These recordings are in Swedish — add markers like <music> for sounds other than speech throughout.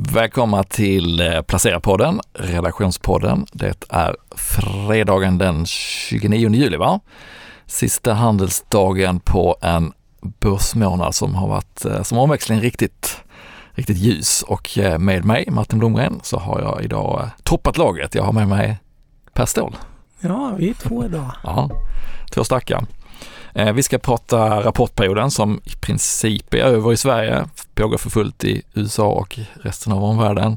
Välkomna till eh, Placera-podden, redaktionspodden. Det är fredagen den 29 juli, va? Sista handelsdagen på en börsmånad som har varit eh, som omväxling riktigt, riktigt ljus. Och eh, med mig, Martin Blomgren, så har jag idag toppat laget. Jag har med mig Per Ståhl. Ja, vi är två idag. Ja, två starka. Eh, vi ska prata rapportperioden som i princip är över i Sverige, pågår för fullt i USA och resten av omvärlden.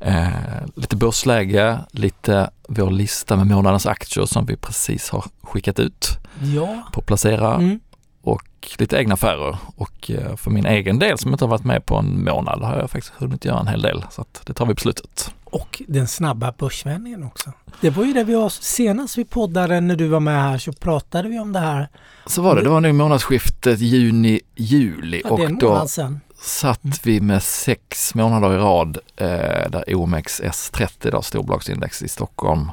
Eh, lite börsläge, lite vår lista med månadens aktier som vi precis har skickat ut ja. på Placera Mm. och lite egna affärer. Och eh, för min egen del som inte har varit med på en månad har jag faktiskt hunnit göra en hel del så att det tar vi på slutet. Och den snabba börsvändningen också. Det var ju det vi var senast vi poddade när du var med här så pratade vi om det här. Så var det, det var nu månadsskiftet juni-juli Ja, och då sedan. satt Mm. vi med sex månader i rad eh, där OMX S30, då, storbolagsindex i Stockholm,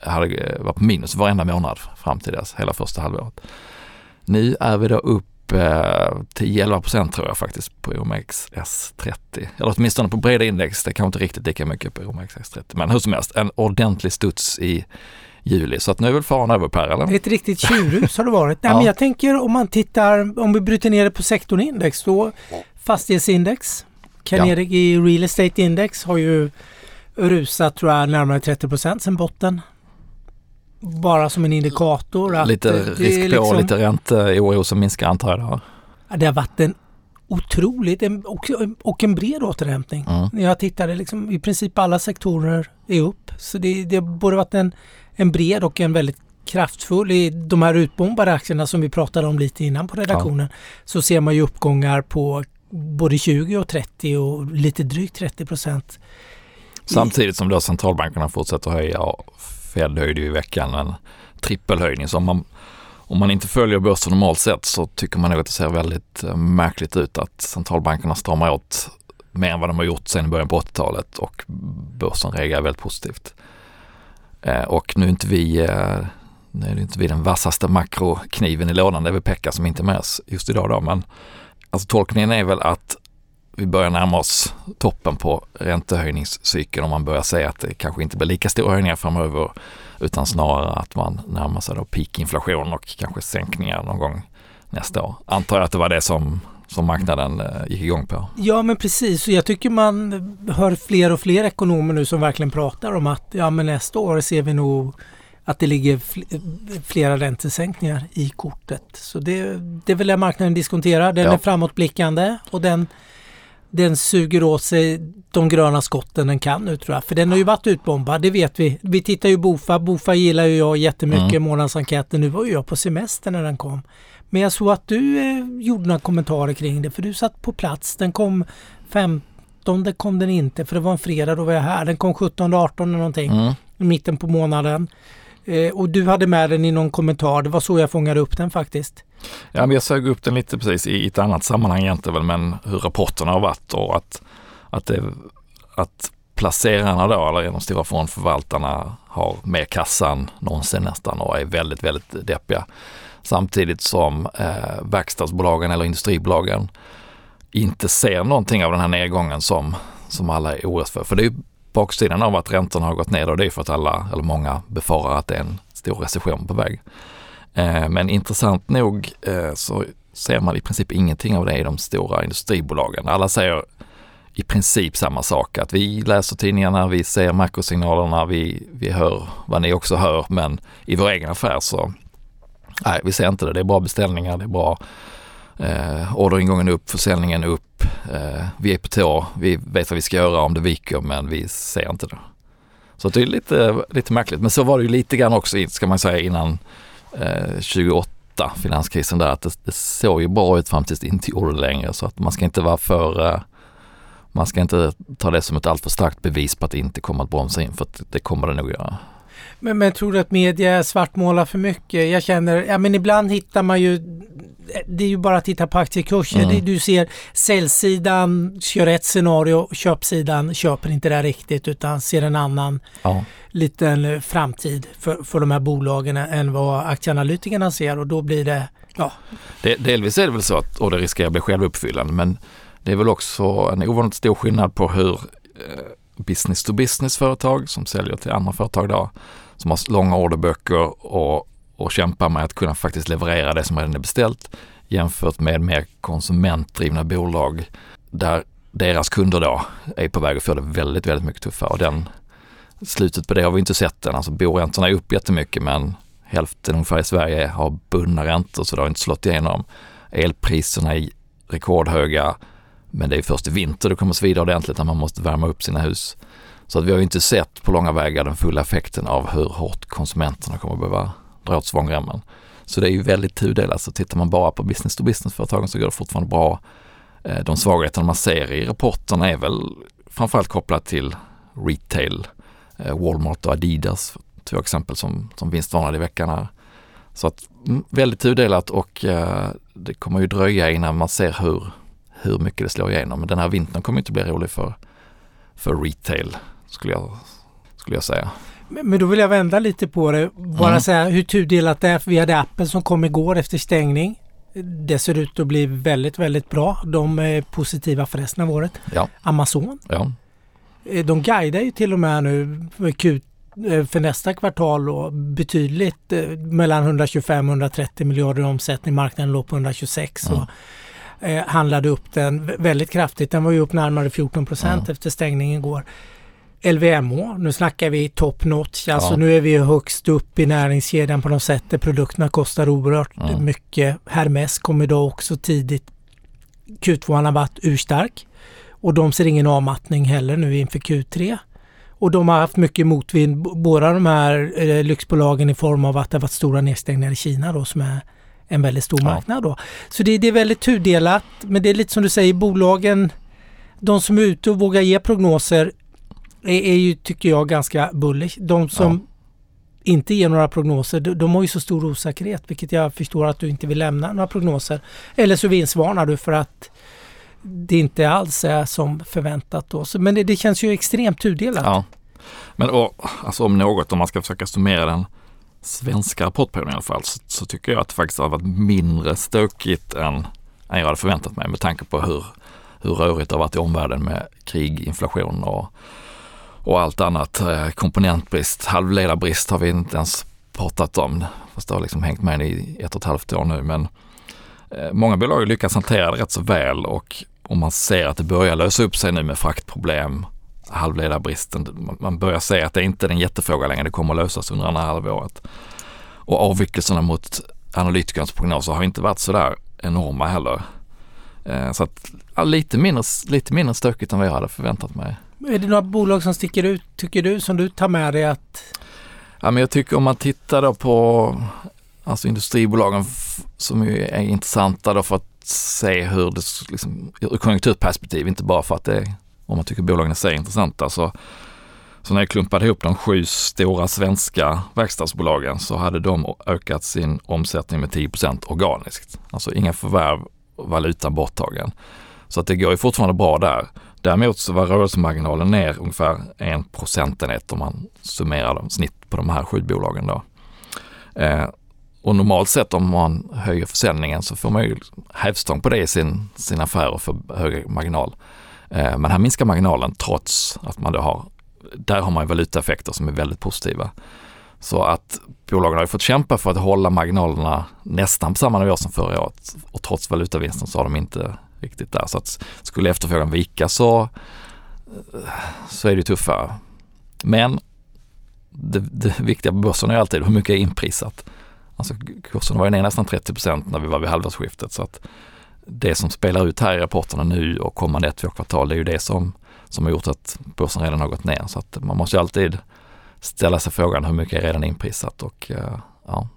hade, eh, var på minus varenda månad fram till dess, hela första halvåret. Nu är vi då upp eh, 10-11 procent tror jag faktiskt på OMX S30. Eller åtminstone på breda index, det kanske inte riktigt lika mycket på OMX S30. Men hur som helst, en ordentlig studs i juli. Så att nu är väl faran över Per eller? Ett riktigt tjurhus har det varit. <laughs> Nej, Ja. men jag tänker om man tittar, om vi bryter ner det på sektorindex då fastighetsindex, Carnegie Real Estate Index har ju rusat tror jag närmare 30 procent sedan botten. Bara som en indikator. Att Lite det risk på, liksom- lite ränteoro som minskar antar jag. där. Ja, Det har varit en otroligt en, och, och en bred återhämtning. Mm. Jag tittade liksom, i princip alla sektorer är upp. Så det, det har både varit en, en bred och en väldigt kraftfull. I de här utbombade aktierna som vi pratade om lite innan på redaktionen så ser man ju uppgångar på både 20 och 30 och lite drygt 30 procent. Samtidigt som då centralbankerna fortsätter höja Fed höjde ju i veckan en trippelhöjning. Så om man, om man inte följer börsen normalt sett så tycker man nog att det ser väldigt eh, märkligt ut att centralbankerna stramar åt mer än vad de har gjort sedan början på 80-talet och börsen reagerar väldigt positivt. Eh, och nu är inte vi eh, nu är det inte vi den vassaste makrokniven i lådan, det är väl Pekka som inte är med oss just idag då, men alltså tolkningen är väl att vi börjar närma oss toppen på räntehöjningscykeln om man börjar säga att det kanske inte blir lika stora höjningar framöver utan snarare att man närmar sig då peakinflation och kanske sänkningar någon gång nästa år. Antar jag att det var det som, som marknaden eh, gick igång på. Ja men precis, och jag tycker man hör fler och fler ekonomer nu som verkligen pratar om att ja men nästa år ser vi nog att det ligger fl- flera räntesänkningar i kortet. Så det, det är väl det marknaden diskonterar. Den Ja. är framåtblickande och den, den suger åt sig de gröna skotten den kan nu tror jag. För den har ju varit utbombad, det vet vi. Vi tittar ju Bofa. Bofa gillar ju jag jättemycket, Mm. månadsenkäten. Nu var ju jag på semester när den kom. Men jag såg att du eh, gjorde några kommentarer kring det för du satt på plats. Den kom 15 det kom den inte för det var en fredag då var jag här. Den kom 17 18 eller någonting Mm. i mitten på månaden. Eh, och du hade med den i någon kommentar. Det var så jag fångade upp den faktiskt. Ja, men jag sög upp den lite precis i ett annat sammanhang egentligen väl, men hur rapporterna har varit och att, att, det, att placerarna då, eller de stora fondförvaltarna har mer kassa än någonsin nästan och är väldigt, väldigt deppiga. Samtidigt som eh, verkstadsbolagen eller industribolagen inte ser någonting av den här nedgången som, som alla är oroliga för. För det är ju baksidan av att räntorna har gått ner och det är för att alla, eller många befarar att det är en stor recession på väg. Eh, men intressant nog eh, så ser man i princip ingenting av det i de stora industribolagen. Alla säger i princip samma sak, att vi läser tidningarna, vi ser makrosignalerna, vi, vi hör vad ni också hör, men i vår egen affär så nej, vi ser inte det. Det är bra beställningar, det är bra eh, orderingången upp, försäljningen upp, Eh, vi är på tå, vi vet vad vi ska göra om det viker, men vi ser inte det. Så det är lite, lite märkligt, men så var det ju lite grann också, ska man säga, innan eh, 28, finanskrisen där, att det, det såg ju bra ut fram tills det inte gjorde det längre. Så att man ska inte vara för, eh, man ska inte ta det som ett alltför starkt bevis på att det inte kommer att bromsa in, för att det kommer det nog göra. Men, men tror du att media svartmålar för mycket? Jag känner, ja men ibland hittar man ju, det är ju bara att titta på aktiekurser. Mm. Du ser säljsidan kör ett scenario, köpsidan köper inte det riktigt utan ser en annan Ja, liten framtid för, för de här bolagen än vad aktieanalytikerna ser och då blir det, ja, det, delvis är det väl så att, och det riskerar att bli självuppfyllande, men Det är väl också en ovanligt stor skillnad på hur eh, business to business företag som säljer till andra företag då, som har långa orderböcker och, och kämpar med att kunna faktiskt leverera det som redan är beställt jämfört med mer konsumentdrivna bolag där deras kunder då är på väg att få det väldigt, väldigt mycket tuffare. Och den, slutet på det har vi inte sett än. Alltså boräntorna är upp jättemycket men hälften ungefär i Sverige har bundna räntor så det har inte slått igenom. Elpriserna är rekordhöga men det är först i vinter det kommer svida ordentligt när man måste värma upp sina hus. Så att vi har ju inte sett på långa vägar den fulla effekten av hur hårt konsumenterna kommer att behöva dra åt svångremmen. Så det är ju väldigt tudelat. Så tittar man bara på business to business-företagen så går det fortfarande bra. Eh, de svagheterna man ser i rapporterna är väl framförallt kopplat till retail. Eh, Walmart och Adidas, två exempel som, som vinstvarnade i veckan här. Så att mm, väldigt tudelat och eh, det kommer ju dröja innan man ser hur, hur mycket det slår igenom. Men den här vintern kommer inte bli rolig för, för retail skulle jag, skulle jag säga. Men då vill jag vända lite på det. Bara mm. säga hur tudelat det är. vi hade appen som kom igår efter stängning. Det ser ut att bli väldigt, väldigt bra. De är positiva för resten av året. Ja. Amazon. Ja. Eh, de guidar ju till och med nu eh, för nästa kvartal och betydligt eh, mellan 125 och 130 miljarder i omsättning. Marknaden låg på 126 mm. och eh, handlade upp den väldigt kraftigt. Den var ju upp närmare 14 procent mm. efter stängningen igår. LVMH, nu snackar vi top notch, alltså ja. nu är vi högst upp i näringskedjan på något sätt där produkterna kostar oerhört mm. mycket. Hermes kommer då också tidigt. Q2 har varit urstark och de ser ingen avmattning heller nu inför Q3. Och de har haft mycket motvind, båda de här eh, lyxbolagen i form av att det har varit stora nedstängningar i Kina då som är en väldigt stor ja. marknad då. Så det, det är väldigt tudelat, men det är lite som du säger, bolagen de som är ute och vågar ge prognoser är, är ju, tycker jag, ganska bullish. De som ja. inte ger några prognoser, de, de har ju så stor osäkerhet, vilket jag förstår att du inte vill lämna några prognoser. Eller så vinstvarnar du för att det inte alls är som förväntat då. Så, men det, det, känns ju extremt tudelat. Ja. Men och, alltså om något, om man ska försöka summera den svenska rapportperioden i alla fall, så, så, tycker jag att det faktiskt har varit mindre stökigt än, än jag hade förväntat mig med tanke på hur, hur rörigt det har varit i omvärlden med krig, inflation och och allt annat. Eh, komponentbrist, halvledarbrist har vi inte ens pratat om. Fast det har liksom hängt med i ett och ett halvt år nu. Men eh, många bolag lyckats hantera det rätt så väl och om man ser att det börjar lösa upp sig nu med fraktproblem, halvledarbristen. Man börjar se att det inte är en jättefråga längre. Det kommer att lösas under andra halvåret. Och avvikelserna mot analytikernas prognoser har inte varit sådär enorma heller. Eh, så att ja, lite, mindre, lite mindre stökigt än vad jag hade förväntat mig. Är det några bolag som sticker ut, tycker du, som du tar med dig att... Ja, men jag tycker om man tittar då på alltså industribolagen som ju är intressanta då för att se hur det liksom, ur konjunkturperspektiv, inte bara för att det är, om man tycker bolagen är så intressanta. Så, så när jag klumpade ihop de sju stora svenska verkstadsbolagen så hade de ökat sin omsättning med 10% organiskt. Alltså inga förvärv, valuta borttagen. Så att det går ju fortfarande bra där. Däremot så var rörelsemarginalen ner ungefär en procentenhet om man summerar dem, snitt på de här sju bolagen då. Eh, och normalt sett om man höjer försäljningen så får man ju hävstång på det i sin, sin affär och får högre marginal. Eh, men här minskar marginalen trots att man då har, där har man valutaeffekter som är väldigt positiva. Så att bolagen har fått kämpa för att hålla marginalerna nästan på samma nivå som förra året och trots valutavinsten så har de inte riktigt där. Så att skulle efterfrågan vika så, så är det tuffare. Men det, det viktiga på börsen är alltid hur mycket är inprisat. Alltså kursen var ju ner nästan 30% när vi var vid halvårsskiftet. Så att det som spelar ut här i rapporterna nu och kommande ett, två kvartal, det är ju det som, som har gjort att börsen redan har gått ner. Så att man måste ju alltid ställa sig frågan hur mycket är redan inprisat och eh, ja,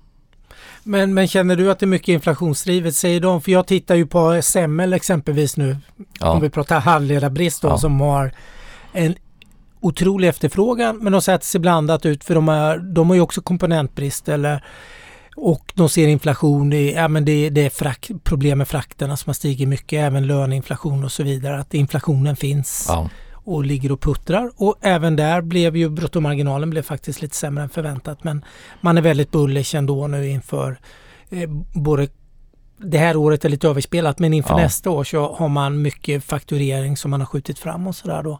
men, men känner du att det är mycket inflationsdrivet, säger de? För jag tittar ju på Semmel exempelvis nu, ja. om vi pratar halvledarbrist då, ja. som har en otrolig efterfrågan, men de sätter sig blandat ut för de, är, de har ju också komponentbrist eller och de ser inflation, i, ja, men det, det är frak, problem med frakterna som har stigit mycket, även löneinflation och så vidare. Att inflationen finns. Ja och ligger och puttrar. Och även där blev ju bruttomarginalen blev faktiskt lite sämre än förväntat. Men man är väldigt bullish ändå nu inför eh, både det här året är lite överspelat men inför Ja. nästa år så har man mycket fakturering som man har skjutit fram och sådär då.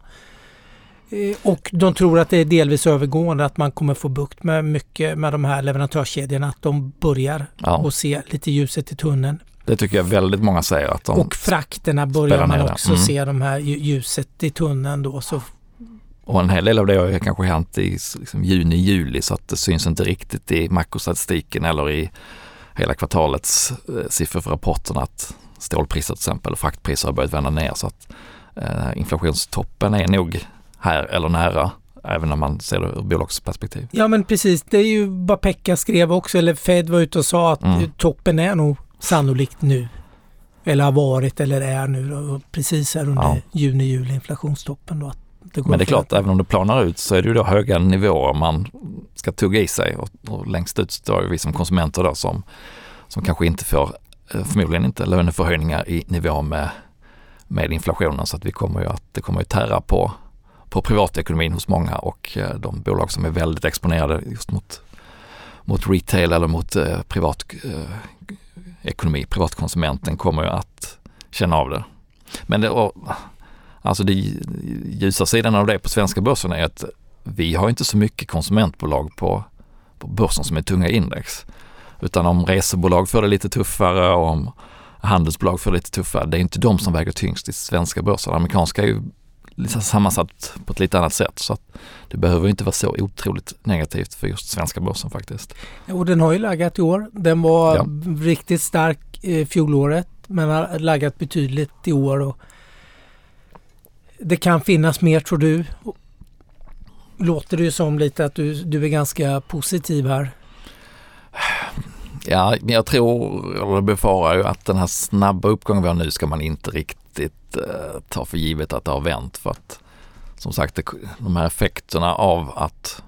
Eh, Och de tror att det är delvis övergående att man kommer få bukt med mycket med de här leverantörskedjorna. Att de börjar Ja, och se lite ljuset i tunneln. Det tycker jag väldigt många säger att de, Och frakterna börjar man också Mm. se de här lju- ljuset i tunneln då. Så och en hel del av det har ju kanske hänt i liksom, juni, juli så att det syns inte riktigt i makrostatistiken eller i hela kvartalets eh, siffror för rapporten att stålpriser till exempel och fraktpriser har börjat vända ner så att eh, inflationstoppen är nog här eller nära även när man ser det ur bolagsperspektiv. Ja men precis, det är ju vad Pekka skrev också, eller Fed var ute och sa att Mm. toppen är nog sannolikt nu. Eller har varit eller är nu precis här under Ja. juni, juli, inflationstoppen då. Att det Men det är klart, även om det planar ut så är det ju då höga nivåer man ska tugga i sig och, och längst ut står vi som konsumenter då som, som kanske inte får, eh, förmodligen inte löneförhöjningar i nivå med, med inflationen så att vi kommer ju att, det kommer ju tära på, på privatekonomin hos många och eh, de bolag som är väldigt exponerade just mot, mot retail eller mot eh, privat eh, ekonomi, privatkonsumenten kommer ju att känna av det. Men det, och, Alltså det ljusa sidan av det på svenska börsen är att vi har inte så mycket konsumentbolag på, på börsen som är tunga index. Utan om resebolag får det lite tuffare och om handelsbolag får det lite tuffare, det är inte de som väger tyngst i svenska börsen. Amerikanska är ju sammansatt på ett lite annat sätt så att det behöver inte vara så otroligt negativt för just svenska börsen faktiskt. Och den har ju laggat i år. Den var Ja. riktigt stark eh, fjolåret men har laggat betydligt i år. Och det kan finnas mer tror du? Låter det ju som lite att du, du är ganska positiv här. Ja, men jag tror, eller befarar ju att den här snabba uppgången vi har nu ska man inte riktigt eh, ta för givet att det har vänt. För att som sagt, det, de här effekterna av att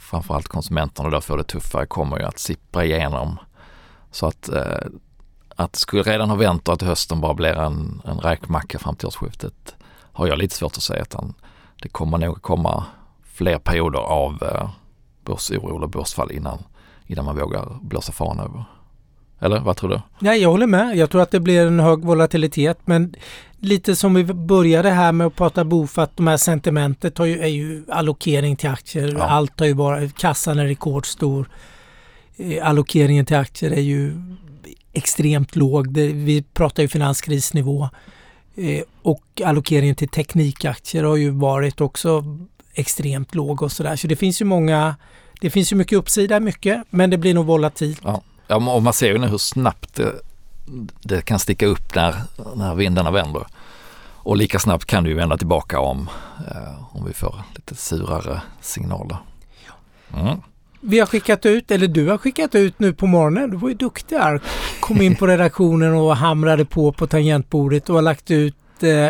framförallt konsumenterna då får det tuffare kommer ju att sippra igenom. Så att, eh, att det skulle redan ha vänt och att hösten bara blir en, en räkmacka fram till årsskiftet har jag lite svårt att säga. Utan det kommer nog komma fler perioder av eh, börsoro eller börsfall innan innan man vågar blåsa fan över. Eller vad tror du? Nej, jag håller med. Jag tror att det blir en hög volatilitet men lite som vi började här med att prata BOF att de här sentimentet har ju, är ju allokering till aktier. Ja. Allt har ju bara, kassan är rekordstor. Eh, Allokeringen till aktier är ju extremt låg. Det, vi pratar ju finanskrisnivå. Eh, Och allokeringen till teknikaktier har ju varit också extremt låg och sådär. Så det finns ju många, det finns ju mycket uppsida mycket men det blir nog volatilt. Ja, och man ser ju nu hur snabbt det, kan sticka upp när, när vindarna vänder. Och lika snabbt kan det ju vända tillbaka om, eh, om vi får lite surare signaler. Mm. Vi har skickat ut, eller du har skickat ut nu på morgonen, du var ju duktig här. Kom in på <laughs> redaktionen och hamrade på på tangentbordet och har lagt ut eh,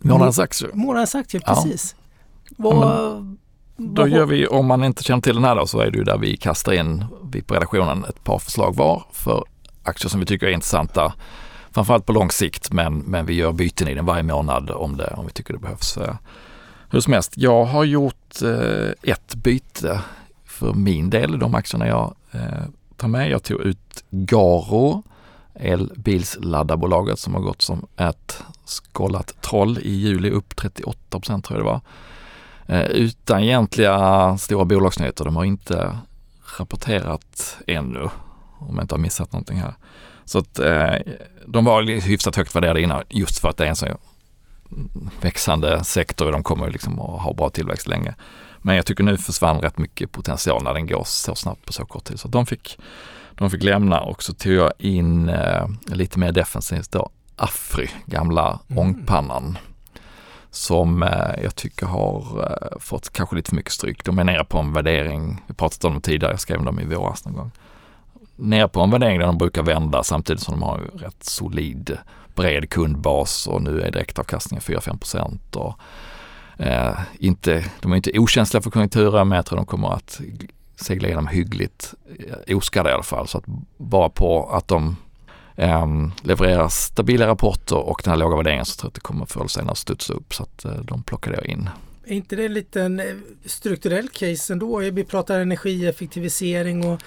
Månadens aktier. månadens aktier, Ja. precis. Vad, Då vad- gör vi, om man inte känner till den här då, så är det ju där vi kastar in, vi på redaktionen, ett par förslag var för aktier som vi tycker är intressanta. Framförallt på lång sikt, men, men vi gör byten i den varje månad om, det, om vi tycker det behövs. Eh, hur som helst, jag har gjort eh, ett byte för min del, de aktierna jag eh, tar med. Jag tog ut Garo, elbilsladdarbolaget som har gått som ett skållat troll i juli, upp 38 procent tror jag det var. Eh, utan egentliga stora bolagsnyheter. De har inte rapporterat ännu, om jag inte har missat någonting här. Så att eh, de var hyfsat högt värderade innan just för att det är en så växande sektor och de kommer liksom att ha bra tillväxt länge. Men jag tycker nu försvann rätt mycket potential när den går så snabbt på så kort tid. Så de fick, de fick lämna och så tog jag in eh, lite mer defensivt då Afry, gamla Mm. ångpannan som eh, jag tycker har eh, fått kanske lite för mycket stryk. De är nere på en värdering, vi pratat om dem tidigare, jag skrev dem i våras någon gång. Nere på en värdering där de brukar vända samtidigt som de har en rätt solid bred kundbas och nu är direktavkastningen 4-5 procent. Eh, inte, de är inte okänsliga för konjunkturen men jag tror de kommer att segla igenom hyggligt eh, oskadda i alla fall. Så att bara på att de eh, levererar stabila rapporter och den här låga värderingen så tror jag att det kommer förr eller senare studsa upp så att eh, de plockade jag in. Är inte det en liten eh, strukturell case ändå? Vi pratar energieffektivisering och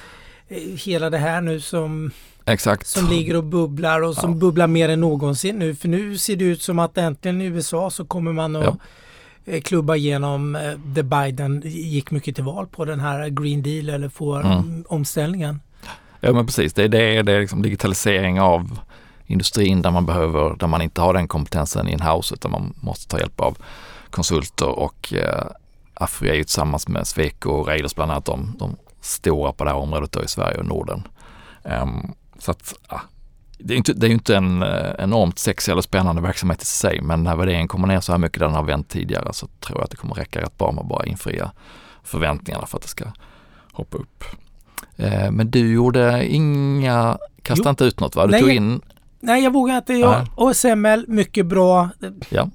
hela det här nu som, Exakt. som ligger och bubblar och som Ja. bubblar mer än någonsin nu. För nu ser det ut som att äntligen i USA så kommer man att Ja. eh, klubba igenom eh, det Biden gick mycket till val på den här Green Deal eller få mm. omställningen. Ja men precis, det är, det, det är liksom digitalisering av industrin där man behöver, där man inte har den kompetensen in-house utan man måste ta hjälp av konsulter och eh, Afri är ju tillsammans med Sweco och Raiders bland annat de, de stora på det här området då i Sverige och Norden. Ehm, så att ja, det är ju inte, det är ju inte en eh, enormt sexig eller spännande verksamhet i sig men när värderingen kommer ner så här mycket den har vänt tidigare så tror jag att det kommer räcka rätt bra med att bara infria förväntningarna för att det ska hoppa upp. Eh, men du gjorde inga, kastade Jo. inte ut något va? Du Nej, tog in, Nej, jag vågar inte. Jag, OSML, mycket bra. Ja.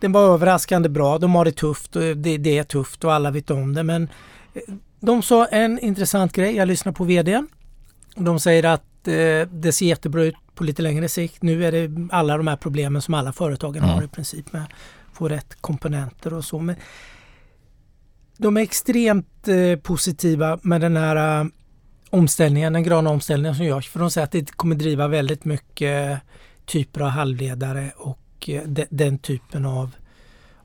Den var överraskande bra. De har det tufft och det, det är tufft och alla vet om det. Men eh, de sa en intressant grej. Jag lyssnar på VDn. De säger att eh, det ser jättebra ut på lite längre sikt. Nu är det alla de här problemen som alla företagen Mm. har i princip med att få rätt komponenter och så. Men de är extremt eh, positiva med den här eh, omställningen, den gröna omställningen som görs. För de säger att det kommer driva väldigt mycket typer av halvledare och eh, de, den typen av,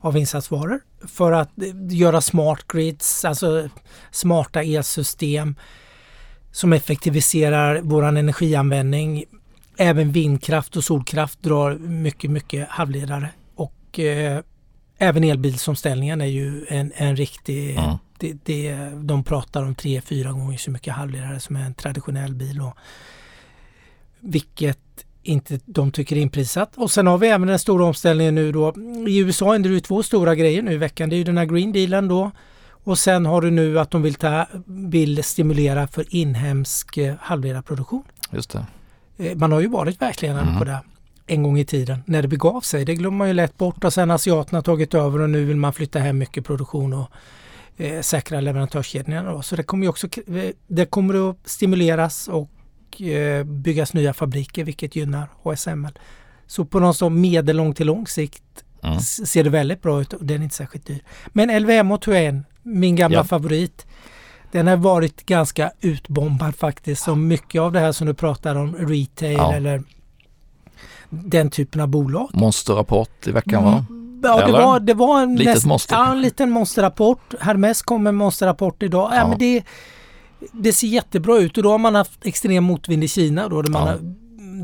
av insatsvaror. För att eh, göra smart grids, alltså smarta elsystem som effektiviserar våran energianvändning. Även vindkraft och solkraft drar mycket, mycket halvledare. Och eh, även elbilsomställningen är ju en, en riktig mm, det, det, de pratar om tre, fyra gånger så mycket halvledare som en traditionell bil. Och, vilket inte de tycker är inprisat. Och sen har vi även den stora omställningen nu då. I USA är det ju två stora grejer nu i veckan. Det är ju den här Green Dealen då. Och sen har du nu att de vill, ta, vill stimulera för inhemsk eh, halvledarproduktion. just det. Eh, Man har ju varit vägledande Mhm. på det en gång i tiden när det begav sig. Det glömmer man ju lätt bort och sen asiaterna tagit över och nu vill man flytta hem mycket produktion och eh, säkra leverantörskedjorna. Så det kommer ju också eh, det kommer att stimuleras och eh, byggas nya fabriker vilket gynnar HSML. Så på någon sån medellång till lång sikt Mm. ser det väldigt bra ut och den är inte särskilt dyr. Men LVM tror jag är en, min gamla Ja. favorit. Den har varit ganska utbombad faktiskt. Så mycket av det här som du pratar om, retail Ja. eller den typen av bolag. Monsterrapport i veckan va? Mm, Ja, det var, det var en, Litet näst- monster. Ja, en liten monsterrapport. Hermes kom med en monsterrapport idag. Ja. Ja. men det, det ser jättebra ut och då har man haft extrem motvind i Kina då, där man Ja. har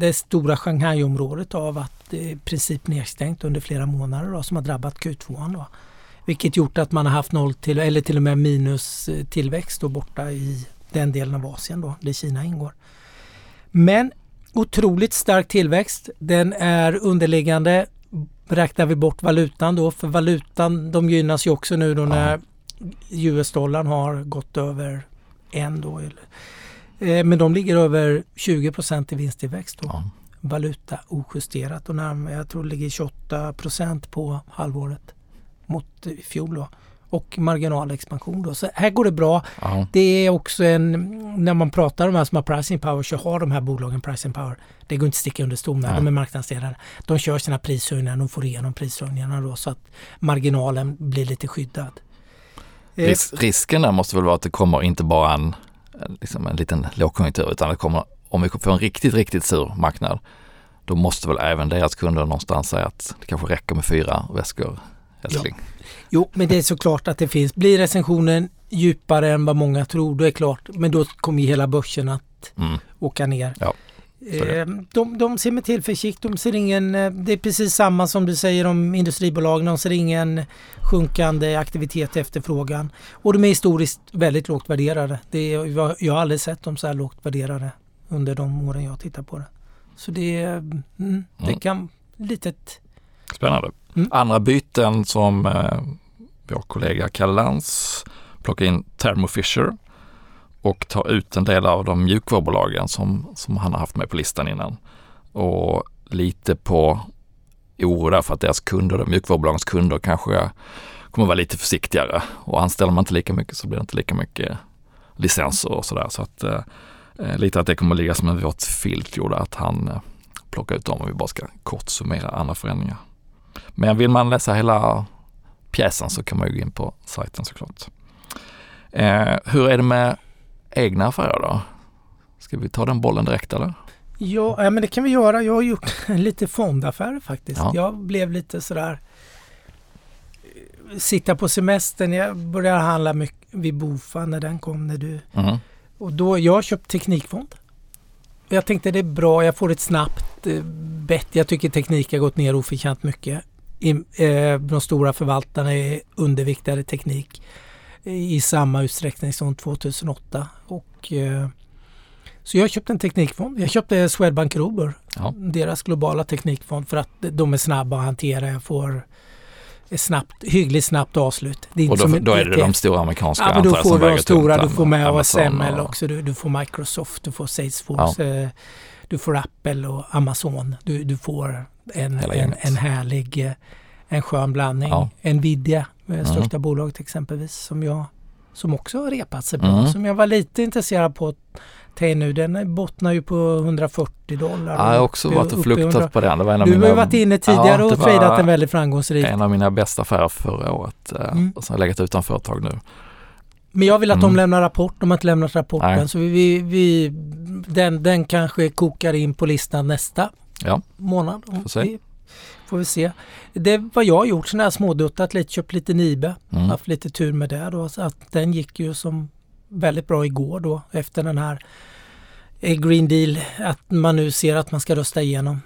det stora Shanghai-området av att det är i princip nedstängt under flera månader då, som har drabbat Q2. Då. Vilket gjort att man har haft noll till, eller till och med minus eh, tillväxt då borta i den delen av Asien då, där Kina ingår. Men otroligt stark tillväxt. Den är underliggande. Räknar vi bort valutan då, för valutan de gynnas ju också nu då Ja. när US-dollarn har gått över en då. Eh, Men de ligger över 20 procent i vinsttillväxt då. Ja. Valuta ojusterat och närmare, jag tror det ligger 28 procent på halvåret mot i fjol då. Och marginalexpansion då. Så här går det bra. Ja. Det är också en, när man pratar om de här som har pricing power så har de här bolagen pricing power. Det går inte att sticka under stol med. De är marknadsledare. De kör sina prishöjningar, de får igenom prishöjningarna då så att marginalen blir lite skyddad. Ris risken där måste väl vara att det kommer inte bara en, liksom en liten lågkonjunktur utan det kommer, om vi får en riktigt, riktigt sur marknad, då måste väl även deras kunder någonstans säga att det kanske räcker med fyra väskor älskling. Jo, men det är såklart att det finns. Blir recensionen djupare än vad många tror, då är det klart. Men då kommer ju hela börsen att Mm. åka ner. Ja, De, de ser med tillförsikt. De ser ingen, eh, det är precis samma som du säger om industribolagen. De ser ingen sjunkande aktivitet i efterfrågan. Och de är historiskt väldigt lågt värderade. Det är, jag, har aldrig sett dem så här lågt värderade under de åren jag tittar på det. Så det, är, mm, det Mm. kan litet Spännande. Mm. Andra byten som eh, vår kollega Kalle Lantz plockar in Thermo Fisher och ta ut en del av de mjukvarubolagen som, som han har haft med på listan innan. Och lite på oro därför att deras kunder, mjukvarubolagens kunder kanske kommer vara lite försiktigare och anställer man inte lika mycket så blir det inte lika mycket licenser och sådär. Så att eh, lite att det kommer ligga som en våt filt gjorde att han eh, plockade ut dem om vi bara ska kort summera andra förändringar. Men vill man läsa hela pjäsen så kan man ju gå in på sajten såklart. Eh, hur är det med egna affärer då? Ska vi ta den bollen direkt eller? Ja, men det kan vi göra. Jag har gjort <laughs> lite fondaffärer faktiskt. Ja. Jag blev lite sådär sitta på semestern. Jag började handla mycket vid Bofa när den kom. När du, Mm. och då, jag har köpt teknikfond. Jag tänkte det är bra, jag får ett snabbt eh, bett. Jag tycker teknik har gått ner oförtjänt mycket. I, eh, de stora förvaltarna är underviktade teknik i samma utsträckning som 2008. Och, eh, så jag köpte en teknikfond. Jag köpte Swedbank Robur, Ja. deras globala teknikfond för att de är snabba att hantera. Jag får snabbt, hyggligt snabbt avslut. Det är Och då, då är det de stora amerikanska Ja, men då får du de stora. Du får med Amazon ASML och- också. Du, du får Microsoft, du får Salesforce, eh, du får Apple och Amazon. Du, du får en, en, en härlig, eh, en skön blandning. Ja. Nvidia, Mm. största bolaget exempelvis, som jag som också har repat sig bra. Mm. Som jag var lite intresserad på in nu. Den bottnar ju på 140 dollar. Ja, jag har också varit och uppe i 100. fluktat på den. Det var en av Du har ju varit inne tidigare Ja, och tradat den väldigt framgångsrikt. en av mina bästa affärer förra året. eh, Mm. Och så har jag legat utan företag nu. Men jag vill att Mm. de lämnar rapport. De har inte lämnat rapporten. Nej. Så vi, vi, vi, den, den kanske kokar in på listan nästa Ja. månad. Vi, får vi se. Det är vad jag har gjort. Sådana här småduttat lite. Köpt lite Nibe. Mm. Haft lite tur med det då. Så att den gick ju som väldigt bra igår då efter den här eh, Green Deal. Att man nu ser att man ska rösta igenom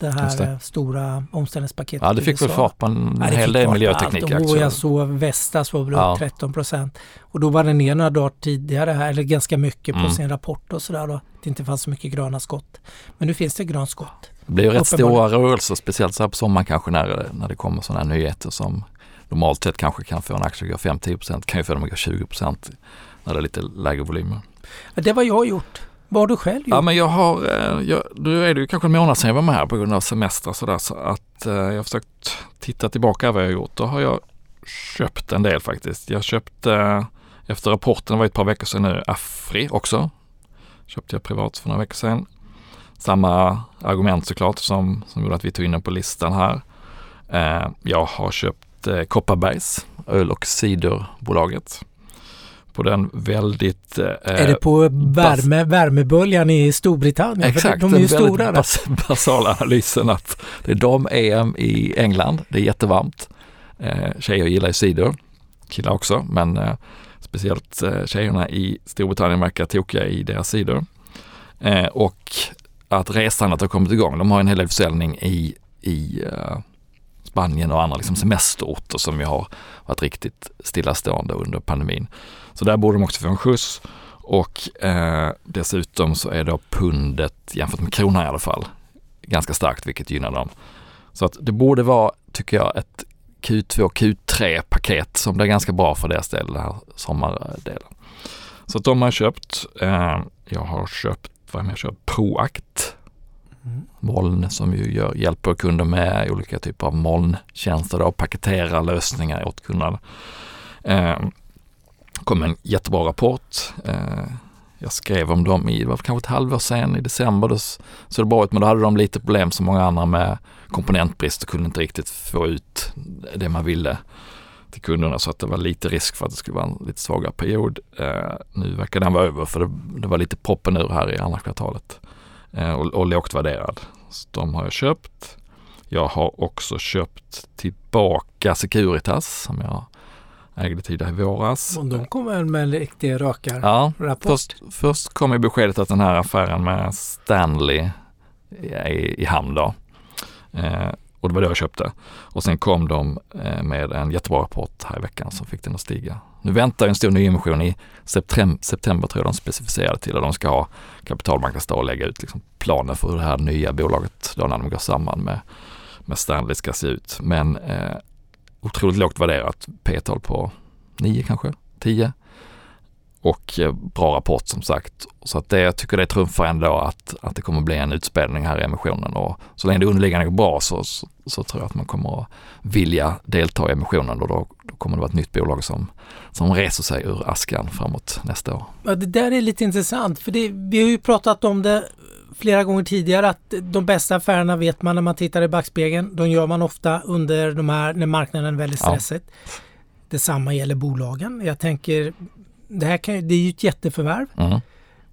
det här det. eh, stora omställningspaketet. Ja, det fick väl fart på en Ja, hel del fart på miljöteknik allt. Och också. jag såg Vestas var väl upp Ja. 13 procent. Och då var den ner några dagar tidigare här, eller ganska mycket på Mm. sin rapport och sådär då. Det inte fanns så mycket gröna skott. Men nu finns det grönt skott. Det blir ju rätt stora rörelser, speciellt så här på sommaren kanske när, när det kommer sådana här nyheter som normalt sett kanske kan få en aktie att gå 5-10%, kan ju få dem att gå 20% när det är lite lägre volymer. Ja, Det var jag gjort. Vad har du själv gjort? Ja men jag har, eh, jag, nu är det ju kanske en månad sedan jag var med här på grund av semester och sådär så att eh, jag har försökt titta tillbaka vad jag har gjort. Då har jag köpt en del faktiskt. Jag köpte eh, efter rapporten, det var ett par veckor sedan nu, Afri också. Köpte jag privat för några veckor sedan. Samma argument såklart som, som gjorde att vi tog in den på listan här. Eh, jag har köpt eh, Kopparbergs öl och ciderbolaget. På den väldigt eh, är det på värme, värmeböljan i Storbritannien? Exakt, de är ju den stora bas- basala analysen att det är dam-EM i England, det är jättevarmt. Eh, tjejer gillar ju cider, killar också, men eh, speciellt eh, tjejerna i Storbritannien verkar tokiga i deras cider. Eh, och att resandet har kommit igång. De har en hel del försäljning i, i eh, Spanien och andra liksom semesterorter som ju har varit riktigt stillastående under pandemin. Så där borde de också få en skjuts. Och eh, dessutom så är då pundet jämfört med kronan i alla fall ganska starkt vilket gynnar dem. Så att det borde vara, tycker jag, ett Q2, Q3-paket som blir ganska bra för deras del, den här sommardelen. Så att de har jag köpt. Eh, jag har köpt, för är jag kör Proact. Mm. Moln som ju gör, hjälper kunder med olika typer av molntjänster och paketerar lösningar åt kunderna. Eh, kom en jättebra rapport. Eh, jag skrev om dem i, det var kanske ett halvår sedan i december. Då såg det bra ut men då hade de lite problem som många andra med komponentbrist och kunde inte riktigt få ut det man ville till kunderna så att det var lite risk för att det skulle vara en lite svagare period. Eh, nu verkar den vara över för det, det var lite proppen ur här i andra kvartalet eh, och, och lågt värderad. Så de har jag köpt. Jag har också köpt tillbaka Securitas som jag ägde tidigare i våras. Och de kommer väl med en riktig rökarrapport. Ja, först, först kom ju beskedet att den här affären med Stanley i, i hamn då. Eh, och det var det jag köpte. Och sen kom de eh, med en jättebra rapport här i veckan som fick den att stiga. Nu väntar en stor nyemission i september, september tror jag de specificerade till och de ska ha kapitalmarknadsdag och lägga ut liksom planer för hur det här nya bolaget då när de går samman med, med Stanley ska se ut. Men eh, otroligt lågt värderat, P-tal på 9 kanske, 10 och eh, bra rapport som sagt. Så att det, jag tycker det trumfar ändå att, att det kommer bli en utspädning här i emissionen och så länge det underliggande går bra så, så, så tror jag att man kommer att vilja delta i emissionen och då, då kommer det vara ett nytt bolag som, som reser sig ur askan framåt nästa år. Ja, det där är lite intressant för det, vi har ju pratat om det flera gånger tidigare att de bästa affärerna vet man när man tittar i backspegeln. De gör man ofta under de här när marknaden är väldigt Ja. stressigt. Detsamma gäller bolagen. Jag tänker det här kan det är ju ett jätteförvärv Mm.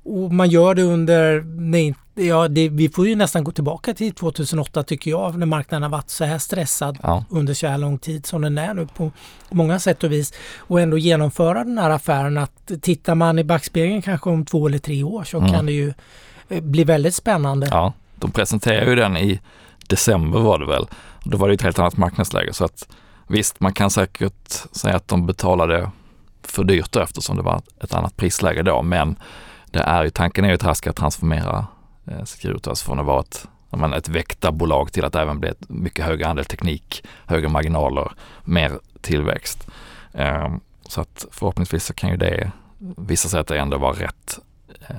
Och man gör det under, nej, ja, det, vi får ju nästan gå tillbaka till 2008 tycker jag, när marknaden har varit så här stressad Ja. under så här lång tid som den är nu på många sätt och vis. Och ändå genomföra den här affären att tittar man i backspegeln kanske om två eller tre år så Mm. kan det ju eh, bli väldigt spännande. Ja, de presenterade ju den i december var det väl. Då var det ett helt annat marknadsläge så att visst, man kan säkert säga att de betalade för dyrt då, eftersom det var ett annat prisläge då, men det är ju, tanken är ju att det här ska transformera eh, Securitas från att vara ett, ett väktarbolag till att även bli ett mycket högre andel teknik, högre marginaler, mer tillväxt. Eh, så att förhoppningsvis så kan ju det visa sig att det ändå var rätt, eh,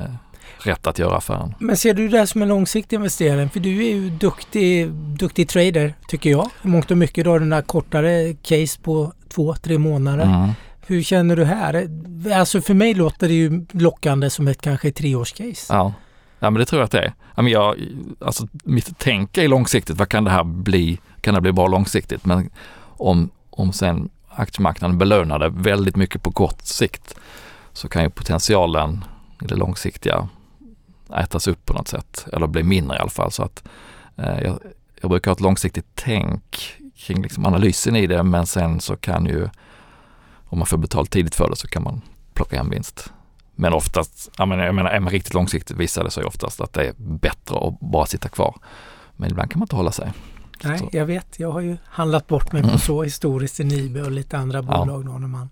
rätt att göra affären. Men ser du det här som en långsiktig investering? För du är ju duktig, duktig trader tycker jag. I mångt och mycket då den här kortare case på två, tre månader. Mm. Hur känner du här? Alltså för mig låter det ju lockande som ett kanske treårscase. Ja. ja, men det tror jag att det är. Ja, men jag, alltså, mitt tänk är långsiktigt, vad kan det här bli? Kan det bli bra långsiktigt? Men om, om sen aktiemarknaden belönar det väldigt mycket på kort sikt så kan ju potentialen i det långsiktiga ätas upp på något sätt eller bli mindre i alla fall. Så att, eh, jag, jag brukar ha ett långsiktigt tänk kring liksom analysen i det men sen så kan ju om man får betalt tidigt för det så kan man plocka hem vinst. Men oftast, jag menar, jag menar är man riktigt långsiktigt visar det sig oftast att det är bättre att bara sitta kvar. Men ibland kan man inte hålla sig. Nej, Så. jag vet. Jag har ju handlat bort mig på Mm. så historiskt i Nibe och lite andra bolag då när man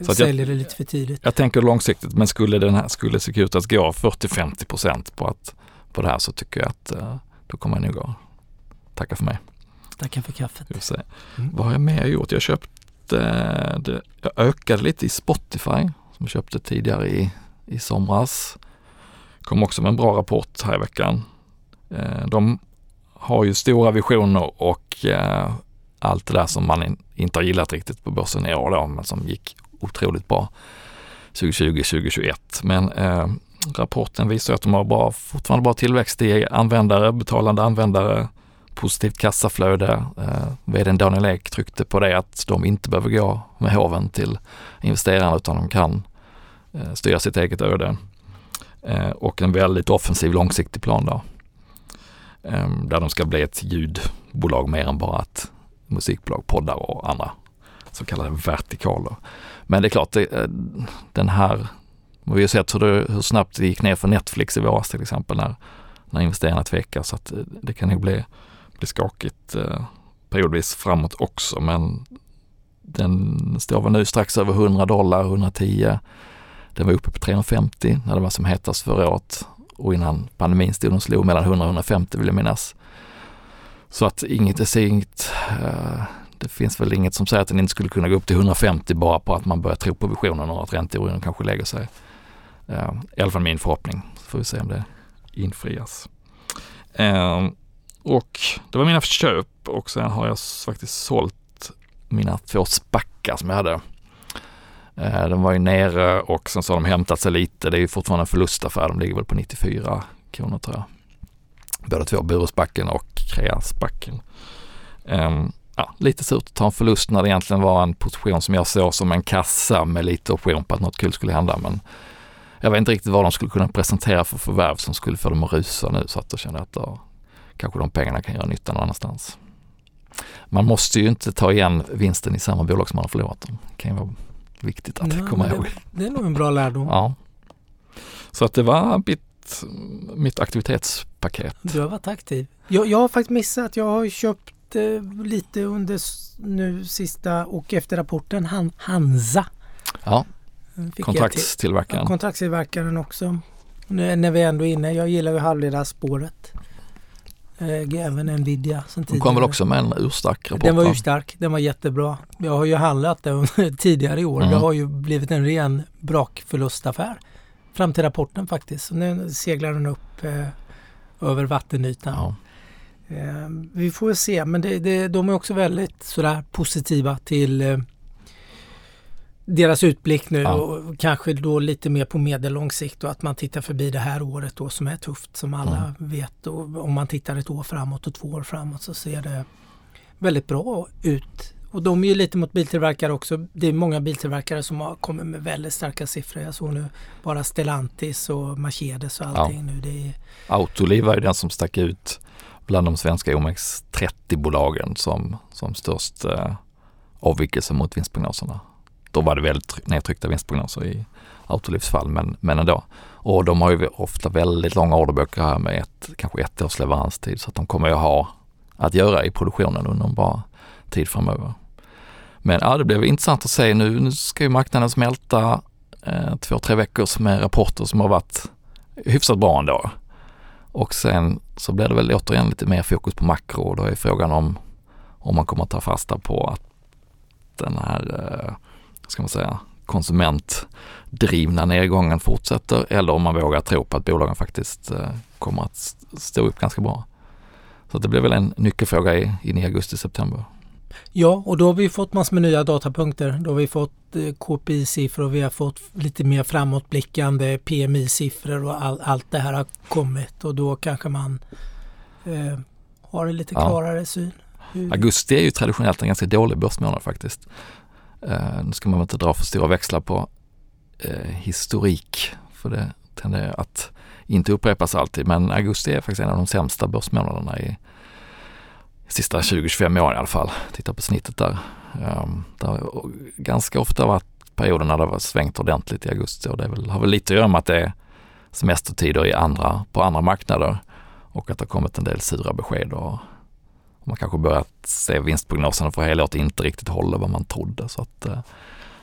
Så att jag- säljer det lite för tidigt. Jag tänker långsiktigt, men skulle den här, skulle Securitas gå 40-50 procent på, att, på det här så tycker jag att eh, då kommer jag nog att tacka för mig. Tackar för kaffet. Mm. Vad har jag mer gjort? Jag eh, det, jag ökade lite i Spotify som jag köpte tidigare i, i somras. Kom också med en bra rapport här i veckan. Eh, De har ju stora visioner och eh, allt det där som man in, inte har gillat riktigt på börsen i år då, men som gick otroligt bra 2020-2021. Men eh, rapporten visar att de har bra, fortfarande bra tillväxt i användare, betalande användare, positivt kassaflöde. Eh, vdn Daniel Ek tryckte på det att de inte behöver gå med hoven till investerarna utan de kan eh, styra sitt eget öde. Eh, och en väldigt offensiv långsiktig plan då. Eh, där de ska bli ett ljudbolag mer än bara ett musikbolag, poddar och andra så kallade vertikaler. Men det är klart, det, eh, den här, vi har ju sett hur, det, hur snabbt det gick ner för Netflix i våras till exempel när, när investerarna tvekar så att eh, det kan nog bli, bli skakigt eh, periodvis framåt också men den står väl nu strax över 100 dollar, 110. Den var uppe på 350 när det var som hetast förra året och innan pandemin stod den slog mellan 100 och 150 vill jag minnas. Så att inget, är synkt. inget, eh, det finns väl inget som säger att den inte skulle kunna gå upp till 150 bara på att man börjar tro på visionen och att ränteoron kanske lägger sig. Eh, I alla fall min förhoppning. Så får vi se om det infrias. Eh, och det var mina köp och sen har jag faktiskt sålt mina två spackar som jag hade. Eh, de var ju nere och sen så har de hämtat sig lite. Det är ju fortfarande en förlustaffär. De ligger väl på 94 kronor tror jag. Båda två, Burusbacken och Kreasbacken. Um, ehm, ja, lite surt att ta en förlust när det egentligen var en position som jag såg som en kassa med lite option på att något kul skulle hända. Men jag vet inte riktigt vad de skulle kunna presentera för förvärv som skulle få dem att rusa nu så att jag kände att då, kanske de pengarna kan göra nytta någon annanstans. Man måste ju inte ta igen vinsten i samma bolag som man har förlorat dem. Det kan ju vara viktigt att Ja, komma men ihåg. Det, det är nog en bra lärdom. Ja. Så att det var mitt, mitt aktivitetspaket. Du har varit aktiv. Jag, jag har faktiskt missat. Jag har köpt eh, lite under nu sista och efter rapporten Han, Hansa. Ja, Fick till- kontraktstillverkaren. Ja, kontraktstillverkaren också. Nu, när vi ändå är inne. Jag gillar ju halvledarspåret. Eh, även Nvidia som De kom väl också med en urstark rapport? Den var va? urstark. Den var jättebra. Jag har ju handlat den <laughs> tidigare i år. Mm. Det har ju blivit en ren brakförlustaffär. Fram till rapporten faktiskt. Så nu seglar den upp eh, över vattenytan. Ja. Eh, vi får se, men det, det, de är också väldigt sådär positiva till eh, deras utblick nu Ja. och kanske då lite mer på medellång sikt och att man tittar förbi det här året då som är tufft som alla Mm. vet. Och om man tittar ett år framåt och två år framåt så ser det väldigt bra ut Och de är ju lite mot biltillverkare också. Det är många biltillverkare som har kommit med väldigt starka siffror. Jag såg nu bara Stellantis och Mercedes och allting ja. nu. Det är... Autoliv var ju den som stack ut bland de svenska OMX30-bolagen som, som störst eh, avvikelse mot vinstprognoserna. Då var det väldigt nedtryckta vinstprognoser i Autolivs fall, men, men ändå. Och de har ju ofta väldigt långa orderböcker här med ett, kanske ett års leveranstid så att de kommer ju ha att göra i produktionen under en bra tid framöver. Men ja, det blev intressant att se nu. Nu ska ju marknaden smälta eh, två, tre veckor med rapporter som har varit hyfsat bra ändå. Och sen så blir det väl återigen lite mer fokus på makro och då är frågan om, om man kommer att ta fasta på att den här, eh, ska man säga, konsumentdrivna nedgången fortsätter eller om man vågar tro på att bolagen faktiskt eh, kommer att stå upp ganska bra. Så det blir väl en nyckelfråga in i augusti-september. Ja, och då har vi fått massor med nya datapunkter. Då har vi fått eh, KPI-siffror och vi har fått lite mer framåtblickande PMI-siffror och all, allt det här har kommit och då kanske man eh, har en lite klarare ja. syn. Hur... Augusti är ju traditionellt en ganska dålig börsmånad faktiskt. Eh, nu ska man inte dra för stora växlar på eh, historik för det tenderar att inte upprepas alltid men augusti är faktiskt en av de sämsta börsmånaderna i sista 20-25 åren i alla fall. Titta på snittet där. Um, det har ganska ofta varit perioder när det har svängt ordentligt i augusti och det väl, har väl lite att göra med att det är semestertider i andra, på andra marknader och att det har kommit en del sura besked och, och man kanske börjat se vinstprognoserna för helåret inte riktigt håller vad man trodde. Så att, uh,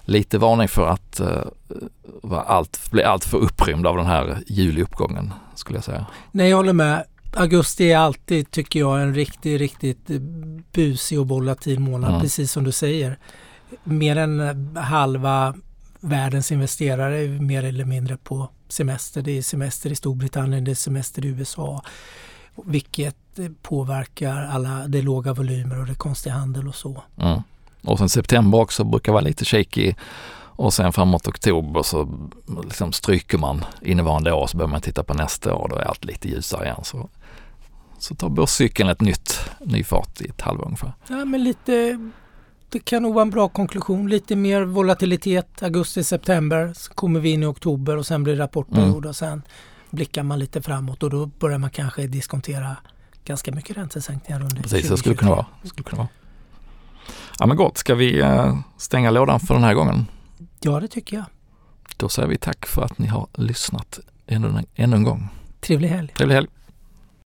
lite varning för att uh, allt, bli allt för upprymd av den här juliuppgången skulle jag säga. Nej, jag håller med augusti är alltid, tycker jag, en riktigt, riktigt busig och volatil månad, mm. precis som du säger. Mer än halva världens investerare är mer eller mindre på semester. Det är semester i Storbritannien, det är semester i USA. Vilket påverkar alla de låga volymer och det konstiga handel och så. Mm. Och sen september också brukar vara lite shaky och sen framåt oktober så liksom stryker man innevarande år så börjar man titta på nästa år. Då är allt lite ljusare igen. Så så tar börscykeln ett nytt, ny fart i ett halvår ungefär. Ja, men lite, det kan nog vara en bra konklusion. Lite mer volatilitet augusti, september. Så kommer vi in i oktober och sen blir det rapportperiod mm. och sen blickar man lite framåt och då börjar man kanske diskontera ganska mycket räntesänkningar under Precis, det skulle kunna vara. Skulle kunna vara. Ja men gott, ska vi eh, stänga lådan för den här gången? Ja, det tycker jag. Då säger vi tack för att ni har lyssnat ännu, ännu en gång. Trevlig helg. Trevlig helg.